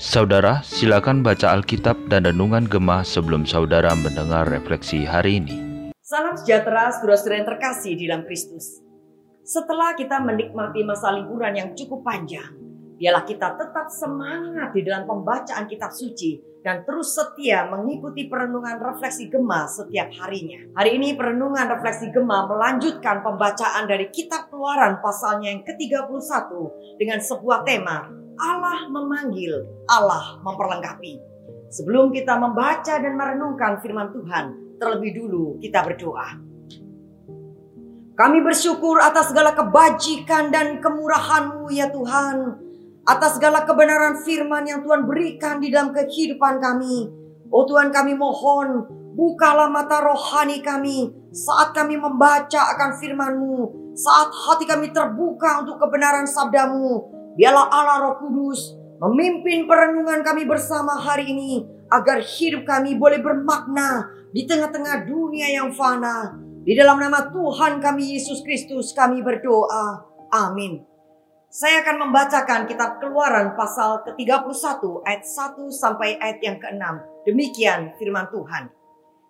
Saudara, silakan baca Alkitab dan Renungan Gemah sebelum saudara mendengar refleksi hari ini. Salam sejahtera saudara-saudara yang terkasih di dalam Kristus. Setelah kita menikmati masa liburan yang cukup panjang, biarlah kita tetap semangat di dalam pembacaan kitab suci dan terus setia mengikuti perenungan refleksi Gemah setiap harinya. Hari ini perenungan refleksi Gemah melanjutkan pembacaan dari kitab Keluaran pasalnya yang ke-31 dengan sebuah tema Allah memanggil, Allah memperlengkapi. Sebelum kita membaca dan merenungkan firman Tuhan, terlebih dulu kita berdoa. Kami bersyukur atas segala kebajikan dan kemurahan-Mu ya Tuhan. Atas segala kebenaran firman yang Tuhan berikan di dalam kehidupan kami. Oh Tuhan kami mohon, bukalah mata rohani kami saat kami membaca akan firman-Mu. Saat hati kami terbuka untuk kebenaran sabdamu Biarlah Allah Roh Kudus memimpin perenungan kami bersama hari ini agar hidup kami boleh bermakna di tengah-tengah dunia yang fana. Di dalam nama Tuhan kami Yesus Kristus kami berdoa. Amin. Saya akan membacakan kitab Keluaran pasal ke-31 ayat 1 sampai ayat yang ke-6. Demikian firman Tuhan.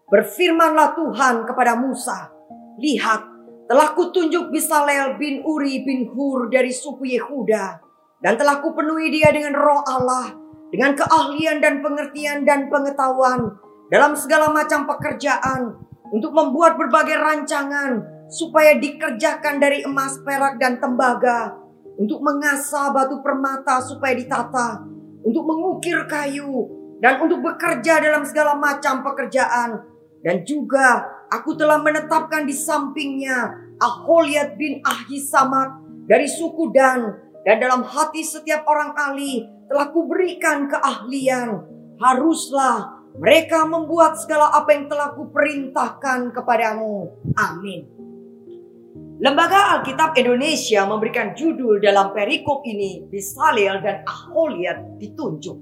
Berfirmanlah Tuhan kepada Musa, "Lihat, telah kutunjuk Bisalel bin Uri bin Hur dari suku Yehuda dan telah kupenuhi dia dengan roh Allah, dengan keahlian dan pengertian dan pengetahuan dalam segala macam pekerjaan untuk membuat berbagai rancangan supaya dikerjakan dari emas, perak, dan tembaga, untuk mengasah batu permata supaya ditata, untuk mengukir kayu, dan untuk bekerja dalam segala macam pekerjaan. Dan juga aku telah menetapkan di sampingnya Aholiat bin Ahisamak dari suku Dan dan dalam hati setiap orang ahli telah kuberikan keahlian. Haruslah mereka membuat segala apa yang telah kuperintahkan kepadamu. Amin. Lembaga Alkitab Indonesia memberikan judul dalam perikop ini Bisalil dan Aholiat ditunjuk.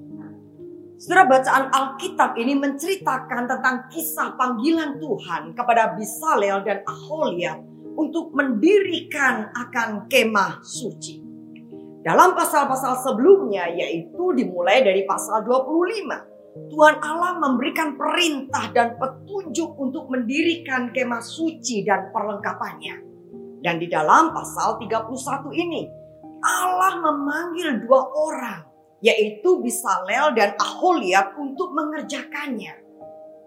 Setelah bacaan Alkitab ini menceritakan tentang kisah panggilan Tuhan kepada Bisalel dan Aholiat untuk mendirikan akan kemah suci. Dalam pasal-pasal sebelumnya yaitu dimulai dari pasal 25. Tuhan Allah memberikan perintah dan petunjuk untuk mendirikan kemah suci dan perlengkapannya. Dan di dalam pasal 31 ini Allah memanggil dua orang yaitu Bisalel dan Aholiab untuk mengerjakannya.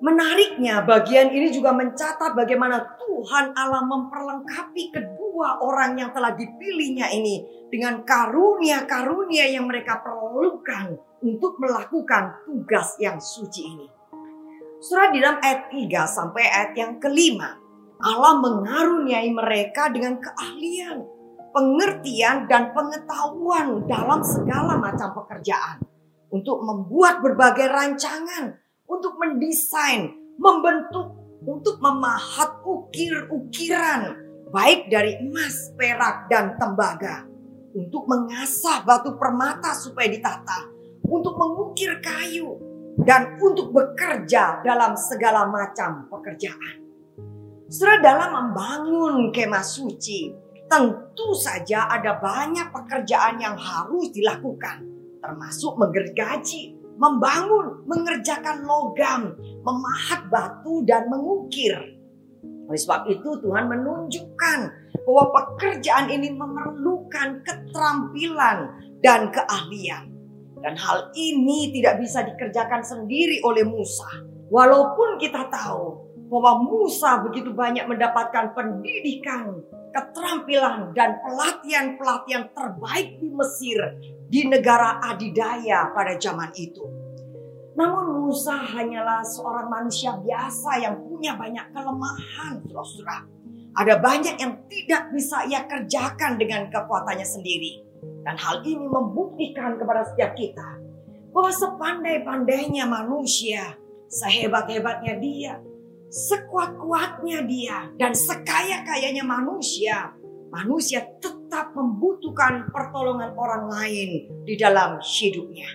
Menariknya bagian ini juga mencatat bagaimana Tuhan Allah memperlengkapi kedua orang yang telah dipilihnya ini dengan karunia-karunia yang mereka perlukan untuk melakukan tugas yang suci ini. Surah di dalam ayat 3 sampai ayat yang kelima. Allah mengaruniai mereka dengan keahlian, pengertian dan pengetahuan dalam segala macam pekerjaan. Untuk membuat berbagai rancangan untuk mendesain, membentuk, untuk memahat ukir-ukiran baik dari emas, perak, dan tembaga. Untuk mengasah batu permata supaya ditata. Untuk mengukir kayu. Dan untuk bekerja dalam segala macam pekerjaan. Setelah dalam membangun kemah suci, tentu saja ada banyak pekerjaan yang harus dilakukan. Termasuk menggergaji, membangun, mengerjakan logam, memahat batu dan mengukir. Oleh sebab itu Tuhan menunjukkan bahwa pekerjaan ini memerlukan keterampilan dan keahlian. Dan hal ini tidak bisa dikerjakan sendiri oleh Musa. Walaupun kita tahu bahwa Musa begitu banyak mendapatkan pendidikan, keterampilan, dan pelatihan-pelatihan terbaik di Mesir di negara adidaya pada zaman itu. Namun Musa hanyalah seorang manusia biasa yang punya banyak kelemahan, saudara. Ada banyak yang tidak bisa ia kerjakan dengan kekuatannya sendiri. Dan hal ini membuktikan kepada setiap kita bahwa sepandai-pandainya manusia, sehebat-hebatnya dia, sekuat-kuatnya dia, dan sekaya-kayanya manusia, manusia tetap membutuhkan pertolongan orang lain di dalam hidupnya.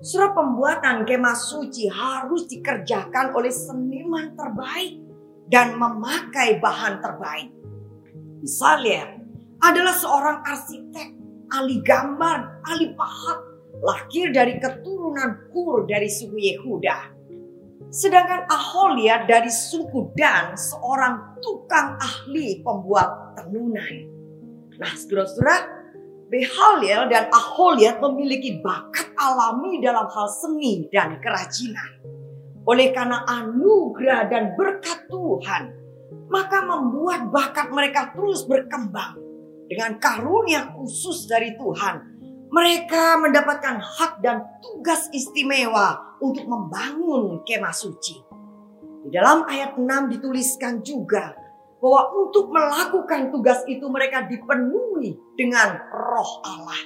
Surah pembuatan kemah suci harus dikerjakan oleh seniman terbaik dan memakai bahan terbaik. Misalnya, adalah seorang arsitek, ahli gambar, ahli pahat, lahir dari keturunan Kur dari suku Yehuda. Sedangkan Aholiat dari suku Dan seorang tukang ahli pembuat tenunan. Nah, saudara-saudara, Behaliel dan Aholiat memiliki bakat alami dalam hal seni dan kerajinan. Oleh karena anugerah dan berkat Tuhan, maka membuat bakat mereka terus berkembang. Dengan karunia khusus dari Tuhan, mereka mendapatkan hak dan tugas istimewa untuk membangun kemah suci. Di dalam ayat 6 dituliskan juga bahwa untuk melakukan tugas itu mereka dipenuhi dengan roh Allah.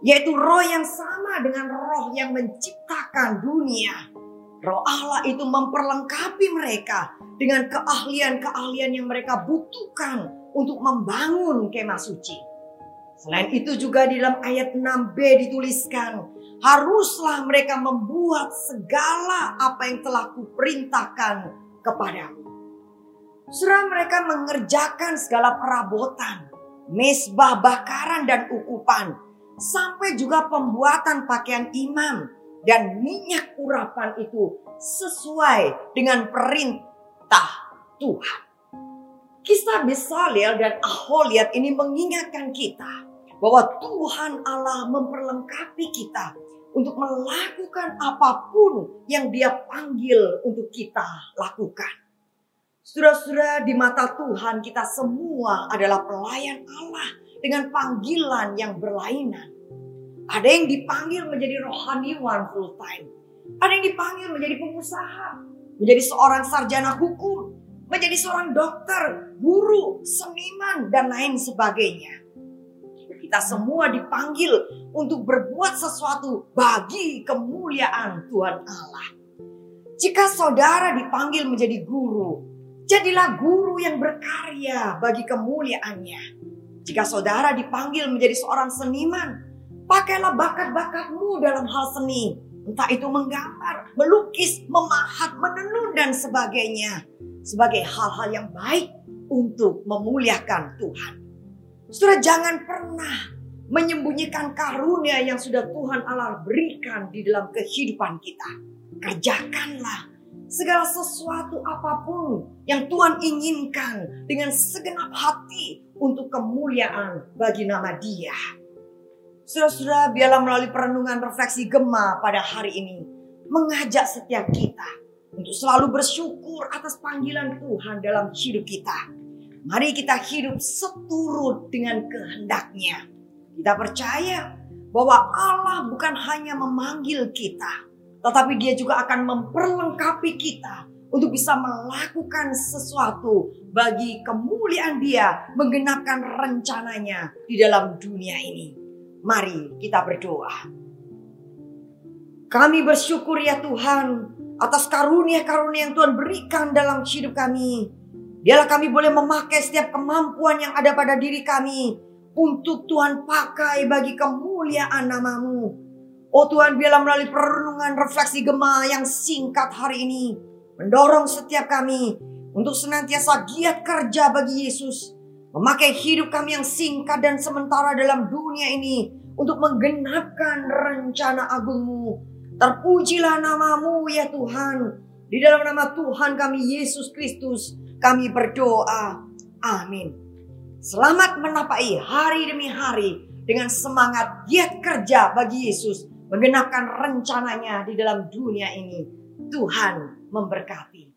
Yaitu roh yang sama dengan roh yang menciptakan dunia. Roh Allah itu memperlengkapi mereka dengan keahlian-keahlian yang mereka butuhkan untuk membangun kemah suci. Selain itu juga di dalam ayat 6b dituliskan, haruslah mereka membuat segala apa yang telah kuperintahkan kepadamu. Surah mereka mengerjakan segala perabotan, mesbah bakaran dan ukupan, sampai juga pembuatan pakaian imam dan minyak urapan itu sesuai dengan perintah Tuhan. Kisah Besalel dan Aholiat ini mengingatkan kita bahwa Tuhan Allah memperlengkapi kita untuk melakukan apa pun yang dia panggil untuk kita lakukan. Saudara-saudara di mata Tuhan kita semua adalah pelayan Allah dengan panggilan yang berlainan. Ada yang dipanggil menjadi rohaniwan full time. Ada yang dipanggil menjadi pengusaha, menjadi seorang sarjana hukum, menjadi seorang dokter, guru, seniman, dan lain sebagainya. Kita semua dipanggil untuk berbuat sesuatu bagi kemuliaan Tuhan Allah. Jika saudara dipanggil menjadi guru, Jadilah guru yang berkarya bagi kemuliaannya. Jika saudara dipanggil menjadi seorang seniman, pakailah bakat-bakatmu dalam hal seni. Entah itu menggambar, melukis, memahat, menenun, dan sebagainya. Sebagai hal-hal yang baik untuk memuliakan Tuhan. Saudara jangan pernah menyembunyikan karunia yang sudah Tuhan Allah berikan di dalam kehidupan kita. Kerjakanlah segala sesuatu apa pun yang Tuhan inginkan dengan segenap hati untuk kemuliaan bagi nama Dia. Saudara-saudara, biarlah melalui perenungan refleksi Gema pada hari ini mengajak setiap kita untuk selalu bersyukur atas panggilan Tuhan dalam hidup kita. Mari kita hidup seturut dengan kehendaknya. Kita percaya bahwa Allah bukan hanya memanggil kita, tetapi dia juga akan memperlengkapi kita untuk bisa melakukan sesuatu bagi kemuliaan dia menggenapkan rencananya di dalam dunia ini. Mari kita berdoa. Kami bersyukur ya Tuhan atas karunia-karunia yang Tuhan berikan dalam hidup kami. Biarlah kami boleh memakai setiap kemampuan yang ada pada diri kami untuk Tuhan pakai bagi kemuliaan namamu. Oh Tuhan biarlah melalui perenungan refleksi gema yang singkat hari ini. Mendorong setiap kami untuk senantiasa giat kerja bagi Yesus. Memakai hidup kami yang singkat dan sementara dalam dunia ini. Untuk menggenapkan rencana agungmu. Terpujilah namamu ya Tuhan. Di dalam nama Tuhan kami Yesus Kristus kami berdoa. Amin. Selamat menapai hari demi hari dengan semangat giat kerja bagi Yesus menggenapkan rencananya di dalam dunia ini. Tuhan memberkati.